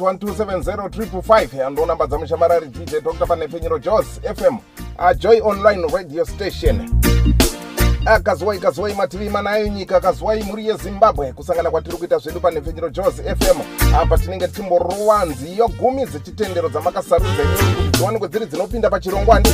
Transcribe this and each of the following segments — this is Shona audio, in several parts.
0781270355 ndo namba dzamushamarari dj dr panephenyero jos fm ajoy online radio station. Akaziwai kaziwai mativi manayo nyika akaziwai mhuri yezimbabwe kusangana kwatiri kuita zvedu panepfenyero jos fm apa tinenge tichimborova nziyo gumi dzechitendero dzamakasarudza dziwanikwe dziri dzinopinda pachirongwani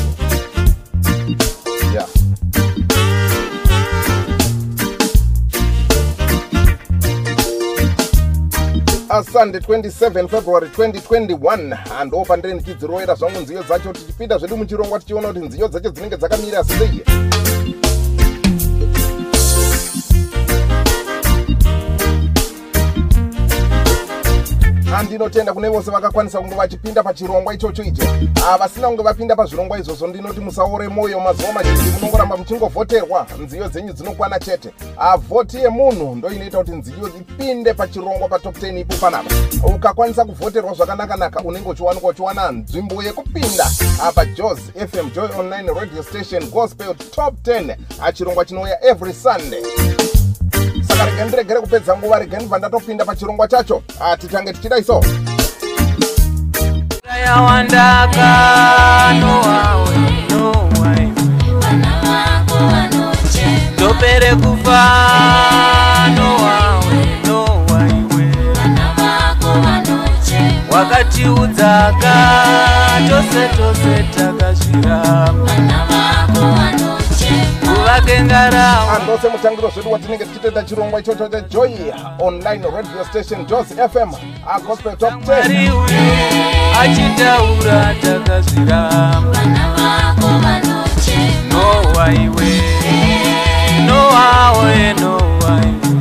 asunday 27 february 2021 ando pandiri ndichidzirovera zvangu nziyo dzacho tichipinda zvedu muchirongwa tichiona kuti nziyo dzacho dzinenge dzakamira sei handinotenda kune vose vakakwanisa kunge vachipinda pachirongwa ichocho icho. Vasina kunge vapinda pazvirongwa izvozvo. Ndinoti musaore mwoyo mazuva mazhinji munongoramba muchingovhoterwa. Nziyo dzenyu dzinokwana chete. Vhoti yemunhu ndo inoita kuti nziyo ipinde pachirongwa patop 10 ipo panapa. Ukakwanisa kuvhoterwa zvakanakanaka unenge uchiwanikwa uchiwana nzvimbo yekupinda pajos fm joy online radio station gospel top 10 chirongwa chinouya every sunday saka rege ndiregere kupedza nguva rege ndibva ndatopinda pachirongwa chacho. Titange tichida iso. Yawandaka nowawe nowai ndopere kufa wakatiudzaka tose tose takazviramba kuvake ngarao andose mutangiro zvedu watinenge tichitoita chirongwa ichocho chejoy online radio station jos fm agospel top 10 mariwe achitaura takazviramba. Nowaiwe nowawe nowaiwe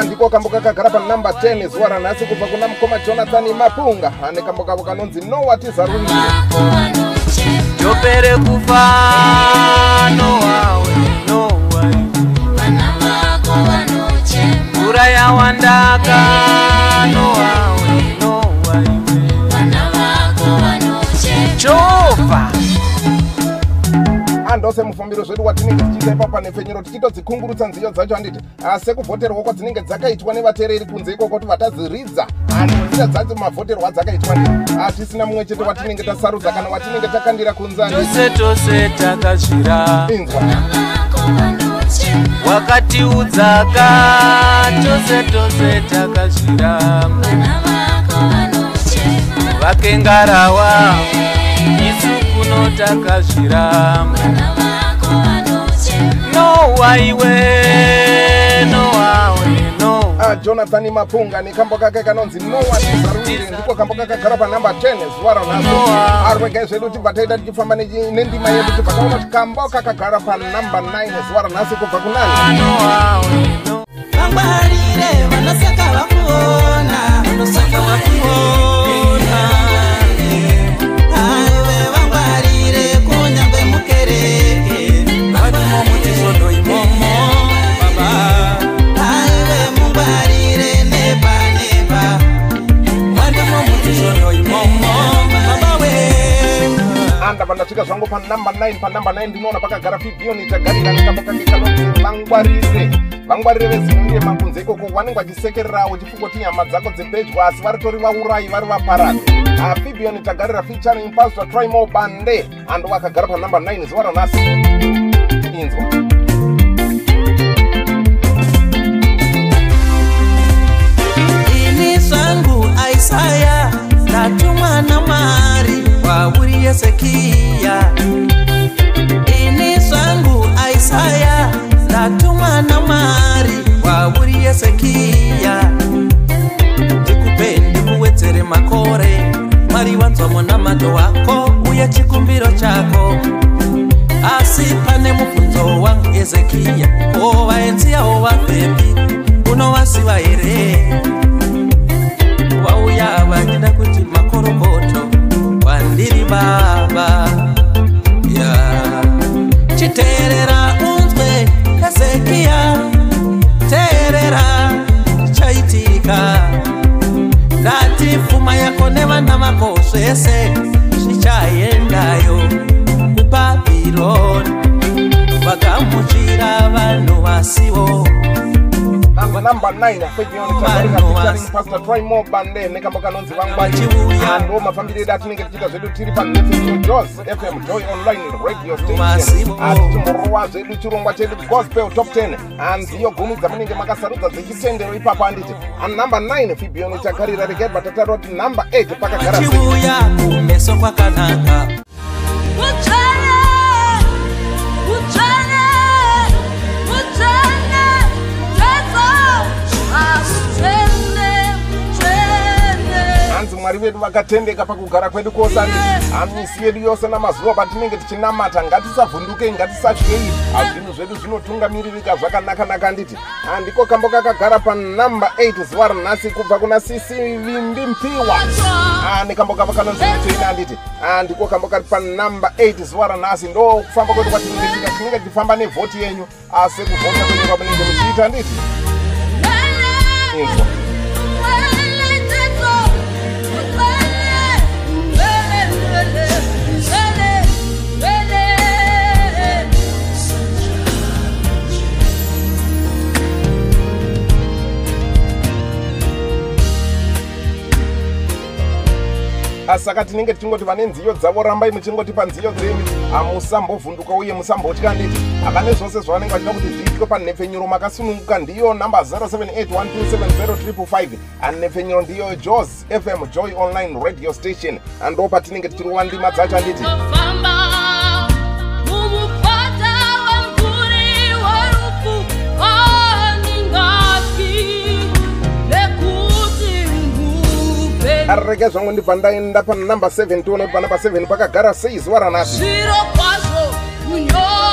andiko kambo kakagara panumber 10 zuva ranhasi kubva kuna mukoma jonathan mapunga. Ane kambo kavo kanonzi nowatizarunire ndopere kufa nowawe nowaiwe mvura yawandaka nowawe nowaiwe jehova andose mufambiro zvedu watinenge tichiita ipapa nepfenyero tichitodzikungurutsa nziyo dzacho handiti sekuvhoterwa kwadzinenge dzakaitwa nevateereri kunze ikoko kuti vatadziridza. Nzira dzacho mavhoterwa adzakaitwa ndi hatisina mumwe chete watinenge tasarudza kana watinenge takandira kunzani tose tose takazvira. Inzwa. Wakatiudzaka tose tose takazviramba vakengarawa isu kuno takazviramba nowaiwe nowawe no Ah, jonathan mapunga nekambo kake kanonzi nowatizarurire ndiko kambo kakagara panumber 10 zuva ranhasi arwegai zvedu tibva taita tichifamba nendima yedu tibva taona kuti kambo kakagara panumber 9 zuva ranhasi kubva kunani nowawe no vangwarire vanosaka vakuona vanosaka vakuona 9 panumber 9 ndinoona pakagara fibioni tagarira kake kanonzi vangwarire vezinonge makunze ikoko. Vanenge vachisekererawo chifungoti nyama dzako dzepedyo asi varitori vaurai vari vaparadzi fibioni tagarira featuring pastor trimo bande ando vakagara panumber 9 zuva ranhasi inzwa. Zvangu aisaya ndatumwa namwari kwauri hezekiya hezekiya ndikupe ndikuwedzere makore mwari wanzwa munamato wako uye chikumbiro chako. Asi pane mubvunzo wangu hezekiya ko vaenziyawo vafembi unovasiva here? Vauya vachida kuti makorokoto kwandiri baba. Ya. Chiteerera unzwe hezekiya teerera chaitika ndati pfuma yako nevana vako zvese number 9 featuring pastor troy mobande nekambo kanonzi vangwani ando mafambiro edu atinenge tichiita zvedu tiri pafm jos fm joy online radio station. Atichimborova zvedu chirongwa chedu gospel top 10 anziyo gumi dzamunenge makasarudza dzechitendero ipapo anditi. Anumber 9 fibioni chakarira regai batataro kuti number 8 pakagara. Kumeso kwakanaka mwari vedu vakatendeka pakugara kwedu kwose anditi hamisi yedu yose namazuva patinenge tichinamata ngatisavhundukei ngatisatyei zvinhu zvedu zvinotungamiririka zvakanaka-naka anditi. Handiko kambo kakagara panumber 8 zuva ranhasi kubva kuna sisi vimbi mpiwa? Nekambo kavo kanonzi neteina anditi. Handiko kambo kari panumber 8 zuva ranhasi ndo kufamba kwedu kwatinenge tiita tinenge tichifamba nevhoti yenyu. Asi kuvhota kwenyu kwamunenge muchiita anditi. Info saka tinenge tichingoti vane nziyo dzavo rambai muchingotipa nziyo dzenyu hamusambovhunduka uye musambotya nditi. Havane zvose zvavanenge vachida kuti zviitwe panhepfenyuro makasununguka ndiyo namba 0781270355 anhepfenyuro ndiyo jos fm joy online radio station. Ando patinenge tichirova ndima dzacho handiti ngupe arege zvangu ndibva ndaenda panumber 7 tione kuti panumber 7 pakagara sei zuva ranhasi zviro kwazvo munyoro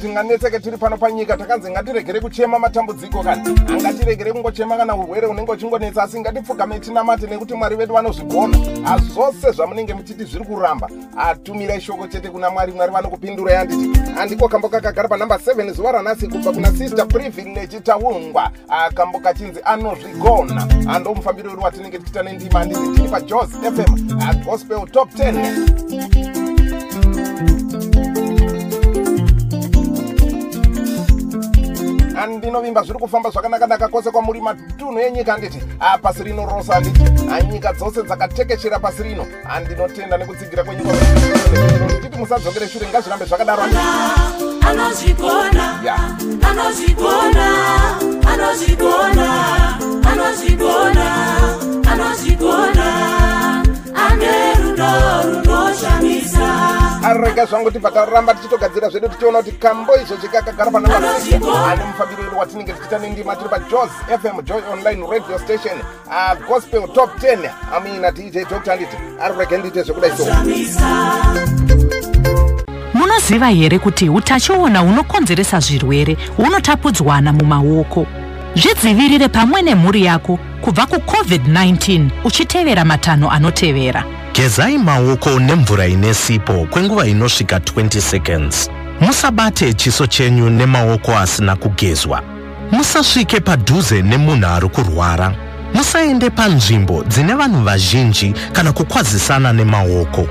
tinganetseke tiri pano panyika takanzi ngatiregere kuchema matambudziko kani hangatiregere kungochema kana urwere unenge uchingonetsa asi ngatipfugame tinamate nekuti mwari vedu vanozvigona hazvose zvamunenge muchiti zviri kuramba atumirai shoko chete kuna mwari mwari vanokupindurai handiti handiko kambo kakagara panumber 7 zuva ranhasi kubva kuna sister privilege taungwa akambo kachinzi anozvigona. Hando mufambiro wedu watinenge tichiita nendima handiti tiri pajos fm gospel top 10 andinovimba zviri kufamba zvakanaka-naka kwose kwamuri matunhu enyika handiti a pasi rino rose handiti anyika dzose dzakatekeshera pasi rino. Handinotenda nekutsigira kwenyika titi musadzokere shure ngazvirambe zvakadaro. handiti arega zvangu tibva taramba tichitogadzira zvedu tichiona kuti kambo izvo chikakagara panamba ane mufambiro wedu watinenge tichiita nendima tiri pajos fm joy online radio station ah, gospel top 10 amina dj dr handiti arege ndiite zvekudai so. Munoziva here kuti utachiona hunokonzeresa zvirwere hunotapudzwana mumaoko? Zvidzivirire pamwe nemhuri yako kubva kucovid-19 uchitevera matanho anotevera gezai maoko nemvura ine sipo kwenguva inosvika 20 seconds. Musabate chiso chenyu nemaoko asina kugezwa. Musasvike padhuze nemunhu ari kurwara. Musaende panzvimbo dzine vanhu vazhinji kana kukwazisana nemaoko.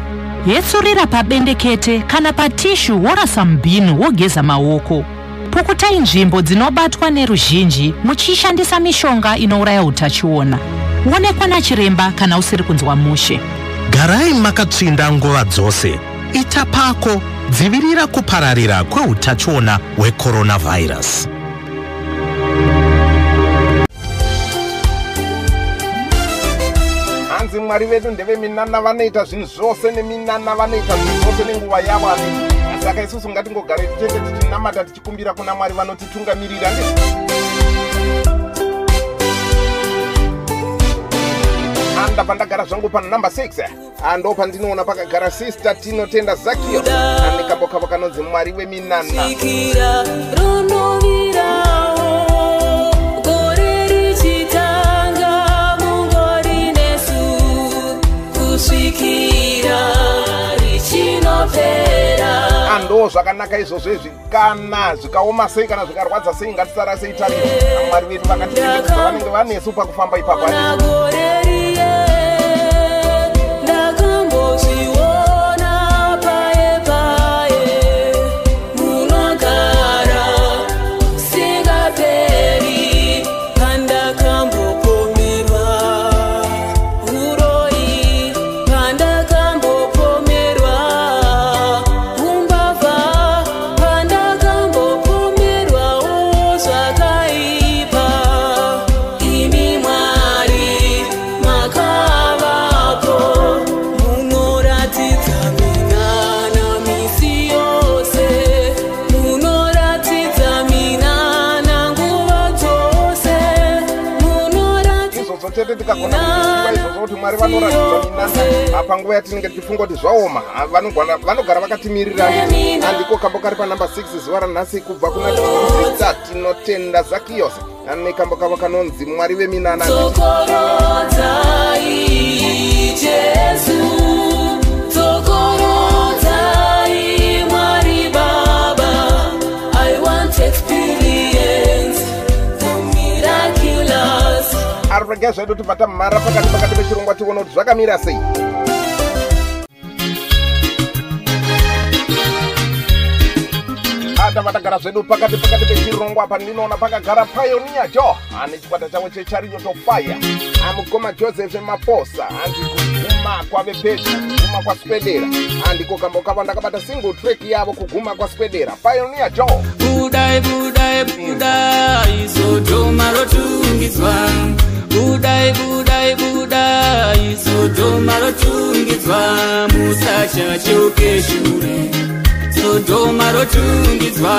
Yetsurira pabendekete kana patishu worasa mubhini wogeza maoko. Pukutai nzvimbo dzinobatwa neruzhinji muchishandisa mishonga inouraya utachiona. Onekwa nachiremba kana usiri kunzwa mushe garai makatsvinda nguva dzose. Ita pako dzivirira kupararira kweutachiona hwecoronavhairasi hanzi mwari vedu ndeveminana vanoita zvinhu zvose neminana vanoita zvinhu zvose nenguva yavo ane saka isusu ngatingogare chete tichinamata tichikumbira kuna mwari vanotitungamirira ndi andabva ndagara zvangu panumber 6 ando pandinoona pakagara sister tinotenda zakio. Ane kambo kavo kanonzi mwari weminana richinopera. Ando zvakanaka izvozvo izvi. Kana zvikaoma sei kana zvikarwadza sei ngatisara sei tariro. Mwari vedu vakatiiza vanenge vanesu pakufamba ipapo yatinenge tichifunga kuti zvaoma vanogara vakatimirira andiko kambo kari panumber 6 zuva ranhasi kubva kuna sista tinotenda zakiyos ane kambo kavo kanonzi mwari veminana Jesu. Ari rega zvedu tibva tamhara pakati pakati pechirongwa tiona kuti zvakamira sei atava tagara zvedu pakati pakati pechirongwa apa ndinoona pakagara pionia jo ane chikwata chavo chechariot of fire amukoma joseph maposa hanzi kuguma kwave pedyo kuguma kwaswedera handiko kambo kavo ndakabata single track yavo kuguma kwaswedera pionia jo budai budai budai sodhoma rotungidzwa budai budai budai sodhoma rotungidzwa musachacheuke shure sodhoma rotungidzwa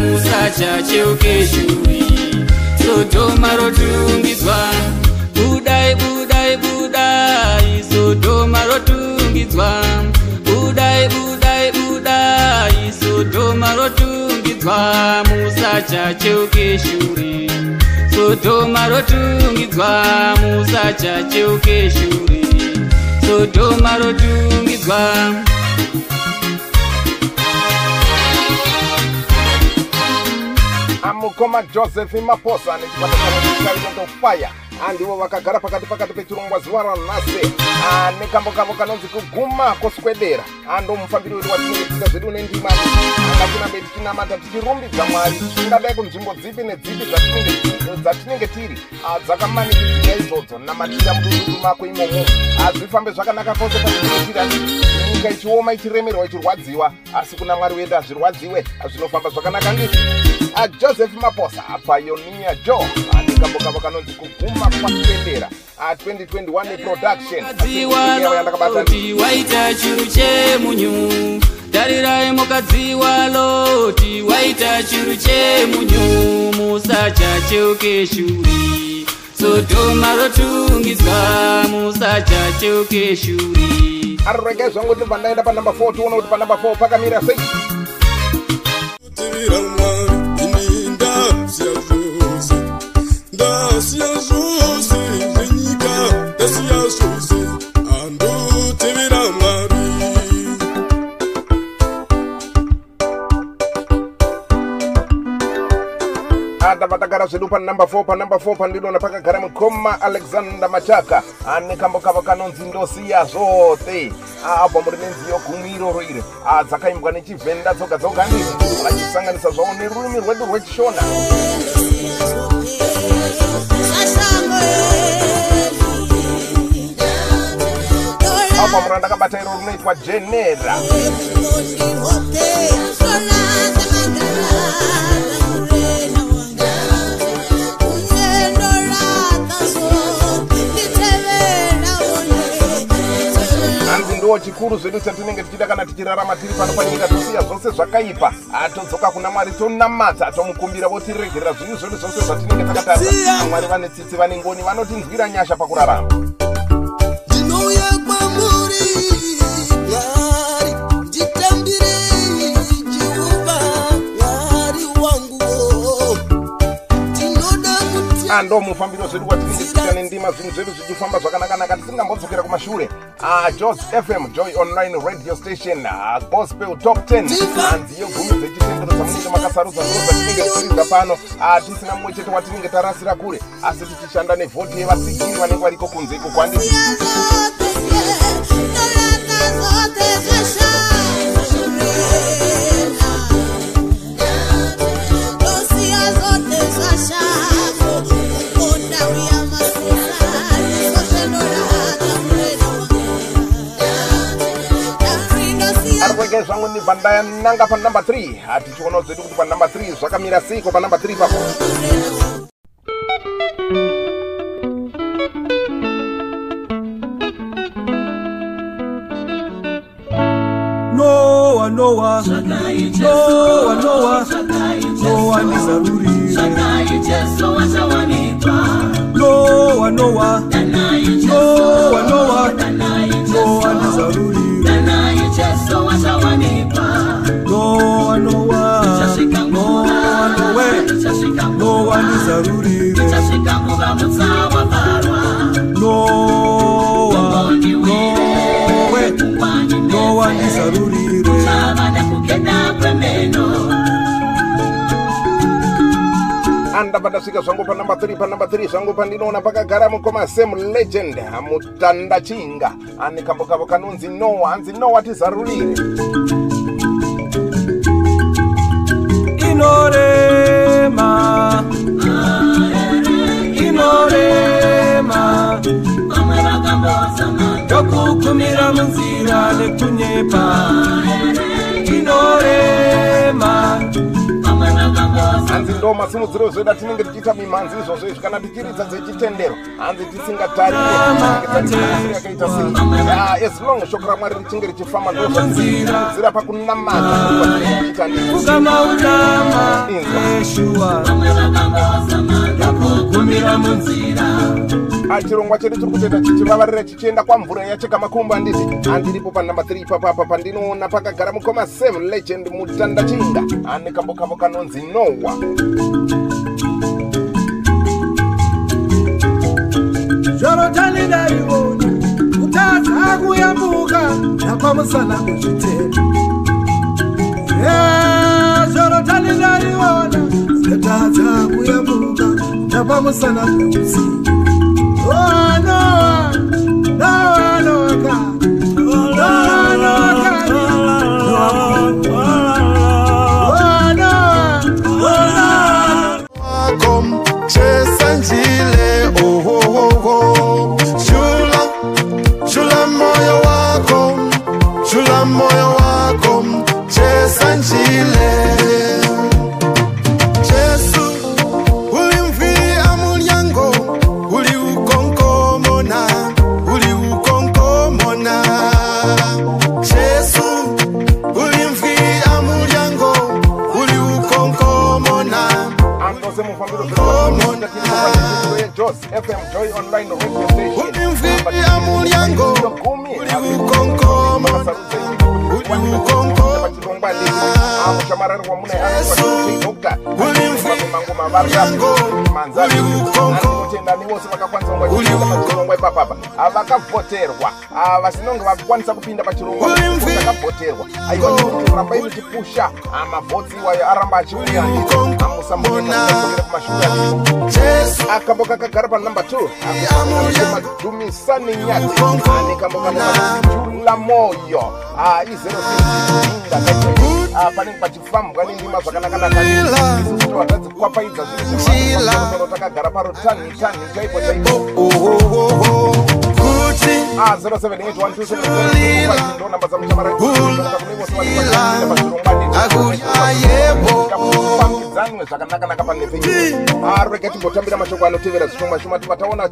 musachacheuke shure. Sodhoma rotungidzwa budai budai budai. Sodhoma rotungidzwa budai budai budai. Sodhoma rotungidzwa musachacheuke shure. Sodhoma rotungidzwa musachacheuke shure. Sodhoma rotungidzwa amukoma joseph maposa fire handivo vakagara pakati pakati pechirongwa zuva ranhasi nekambo kavo kanonzi kuguma kwoswedera ando mufambiri wedu watinenge tiita zvedu nendima angatinambe tichinamata tichirumbidza mwari tingadai kunzvimbo dzipi nedzipi dzatinenge- tiri dzakamanikidzika izvodzo namatira mududuru mako imomo hazvifambe zvakanaka kwose patinotira nyika ichioma ichiremerwa ichirwadziwa asi kuna mwari wedu hazvirwadziwe zvinofamba zvakanaka ndizvi ajoseph maposa pionia jo anekambokavo kanonzi kuguma kwaswedera 2021 production. Yandakabata waita chiru chemunyu tarirai mukadziwa loti waita chiru chemunyu musachacheuke shuri. Sodhoma rotungidzwa musachacheuke shuri. Arege zvangu ndibva ndaenda panumber 4 tiona kuti panumber 4 pakamira sei tagara zvedu panumber 4 panumber 4 pandinoona pakagara mukoma alexander machaka. Ane kambo kavo kanonzi ndosiya zvose abva muri nenziyo gumi iroro iri dzakaimbwa nechivhenda dzoga dzoga ndizi vachisanganisa zvavo nerurimi rwedu rwechishona abva mura ndakabata iro rinoitwa jenera ndo chikuru zvedu chatinenge tichida kana tichirarama tiri pano panyika tosiya zvose zvakaipa. Ah, todzoka kuna mwari tonamadza tomukumbira votiregerera zvinhu zvedu zvose zvatinenge takatadza mwari vane tsitsi vane ngoni vanotinzwira nyasha pakurarama kuti ando mufambiro zvedu kwatinenge tichita nendima zvinhu zvedu zvichifamba zvakanaka tisingambodzokera kumashure. Ah, jos fm joy online radio station ah, gospel top 10 hanzi yegumi dzechitendero dzamunenge makasarudza ndiro dzatinenge tichiridza pano. Ah, tisina mumwe chete watinenge tarasira kure. Asi tichishanda nevhoti yevasigiri vanenge variko kunze iko kwandii ari kwege zvangu ndibva ndananga panumber 3 hatichionawo zvedu kuti panumber 3 zvakamira seiko panumber 3 ipapo nowa nowa nowa nowa nowa ndizarurire nowa nowa nowa nowa nowa nowa ndizarurire. Nowa nowe nowa ndizarurire andabva ndasvika zvangu panumber 3 panumber 3 zvangu pandinoona pakagara mukoma sam legend mutanda chinga. Ane kambo kavo kanonzi nowa hanzi nowa tizarurire. Inorema ndokukumira munzira nekunyepa inorema hanzi ndo masimudziro zvedu atinenge tichiita mimhanzi izvozvo izvi kana tichiridza dzechitendero hanzi tisingatariri yakaita sei? Ah, as long shoko ramwari richinge richifamba ndozvazira pakunamata ndokukumira munzira. Chirongwa chedu tiri kutoita chichivavarira chichienda kwamvura yacheka makumbo handiti handiripo panumber 3 ipapapa pandinoona pakagara mukoma 7 legend mutanda chinga. Ane kambo kavo kanonzi nowa zvorotani ndariona kutadza kuyambuka napamusana kuzvitenda. Zvorotani ndariona kutadza kuyambuka napamusana kweusiku noa noa ukonkomona uli ukonkomona mushamarari wamuna ukonkomona ni vose vakakwanisa chirongwa ipapapa vakavhoterwa vasinonge vakwanisa kupinda pachirongwa vakavhoterwa aiwa rambai muchipusha mavhotsi iwayo aramba achiuya akambo kakagara panumber 2 madumisani nyati. Ane kambo kanjula moyo izero panenge pachifambwa nendima zvakanaka watadzikwapaidza zvinhu takagara parotani tani chaipo chaipo kuti Ah, 0781274 namba za mchamara fambidzanwe zvakanaka naka panepei arege timbotambira mashoko anotevera zvishoma shoma tivataona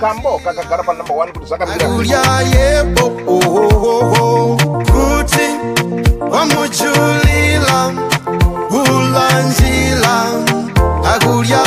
kambo kakagara panumber 1 kuti zvakamira. Akulya yebo ohohoho kuti wamujulila ulanjila. Akulya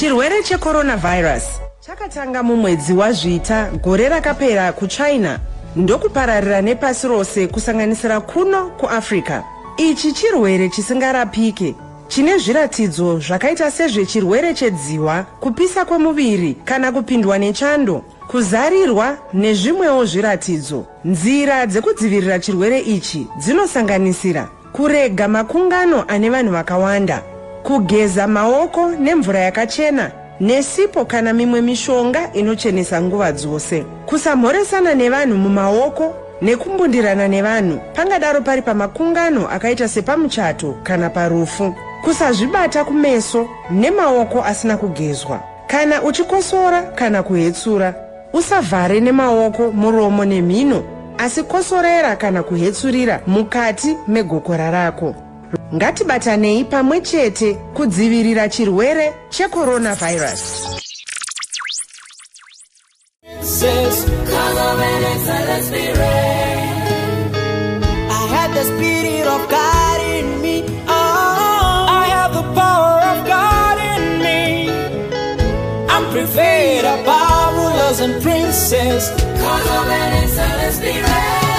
chirwere checoronavhairus chakatanga mumwedzi wazvita gore rakapera kuchina. Ndokupararira nepasi rose kusanganisira kuno kuafrica ichi chirwere chisingarapike. Chine zviratidzo zvakaita sezvechirwere chedziwa kupisa kwemuviri kana kupindwa nechando kuzarirwa nezvimwewo zviratidzo. Nzira dzekudzivirira chirwere ichi dzinosanganisira kurega makungano ane vanhu vakawanda kugeza maoko nemvura yakachena nesipo kana mimwe mishonga inochenesa nguva dzose. Kusamhoresana nevanhu mumaoko nekumbundirana nevanhu pangadaro pari pamakungano akaita sepamuchato kana parufu. Kusazvibata kumeso nemaoko asina kugezwa. Kana uchikosora kana kuhetsura usavhare nemaoko muromo nemhino asi kosorera kana kuhetsurira mukati megokora rako ngatibatanei pamwe chete kudzivirira chirwere checoronavhairus. I had the spirit of God in me. Oh, I have the power of God in me. I'm prevailed above rulers and princes. Cause of an excellent spirit.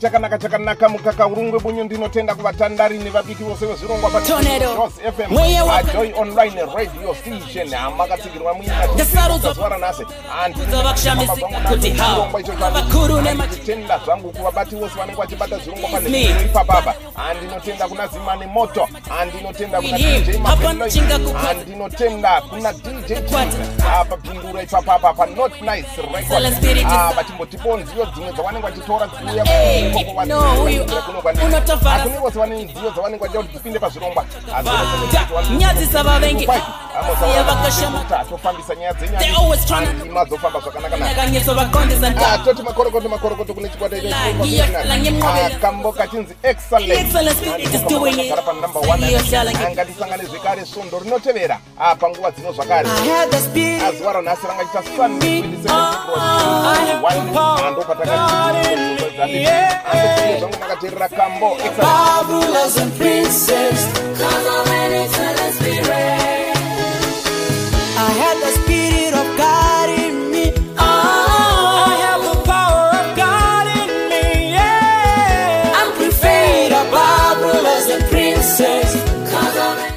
Chakanaka chakanaka mukaka urungwe bunyu ndinotenda kuvatandari nevabiki vose vezvirongwa Tornado. fm Mweya wa- ajoy online radio station. Hamakatsigirwa Sarudzo- muinazuva ranhasi Dzavakushamisa kuti hao. Vakuru nema- nditenda zvangu kuvabati vose vanenge vachibata zvirongwa panepapapa handinotenda kuna zimani moto. Handinotenda kuna dj handinotenda kuna dj apa pindura ipapapa pa not nice record vachimbotipoo nziyo dzimwe dzavanenge vachitora dziuya Hey, no, huyu- unotofara- akuni vose vane nziyo dzavanenge vachiita kuti dzipinde pazvirongwa nyadzisa vavengi. Atofambisa nyaya They always tryna- dzenyadzofamba zvakanaka Nyakanyiso vakondesa nda- toti makorokoto makorokoto kune chikwata Iya, lanye mnqobela. kambo kachinzi excellent. Excellent spirit is doing it. Kagara pa number one. Iyo shala nge- ngatisangane zvekare svondo rinotevera. Ah, panguva dzino zvakare. I had the spirit. azuva ranhasi rangaita sunday 27 zvangu makateerera kambo. Excellent Had the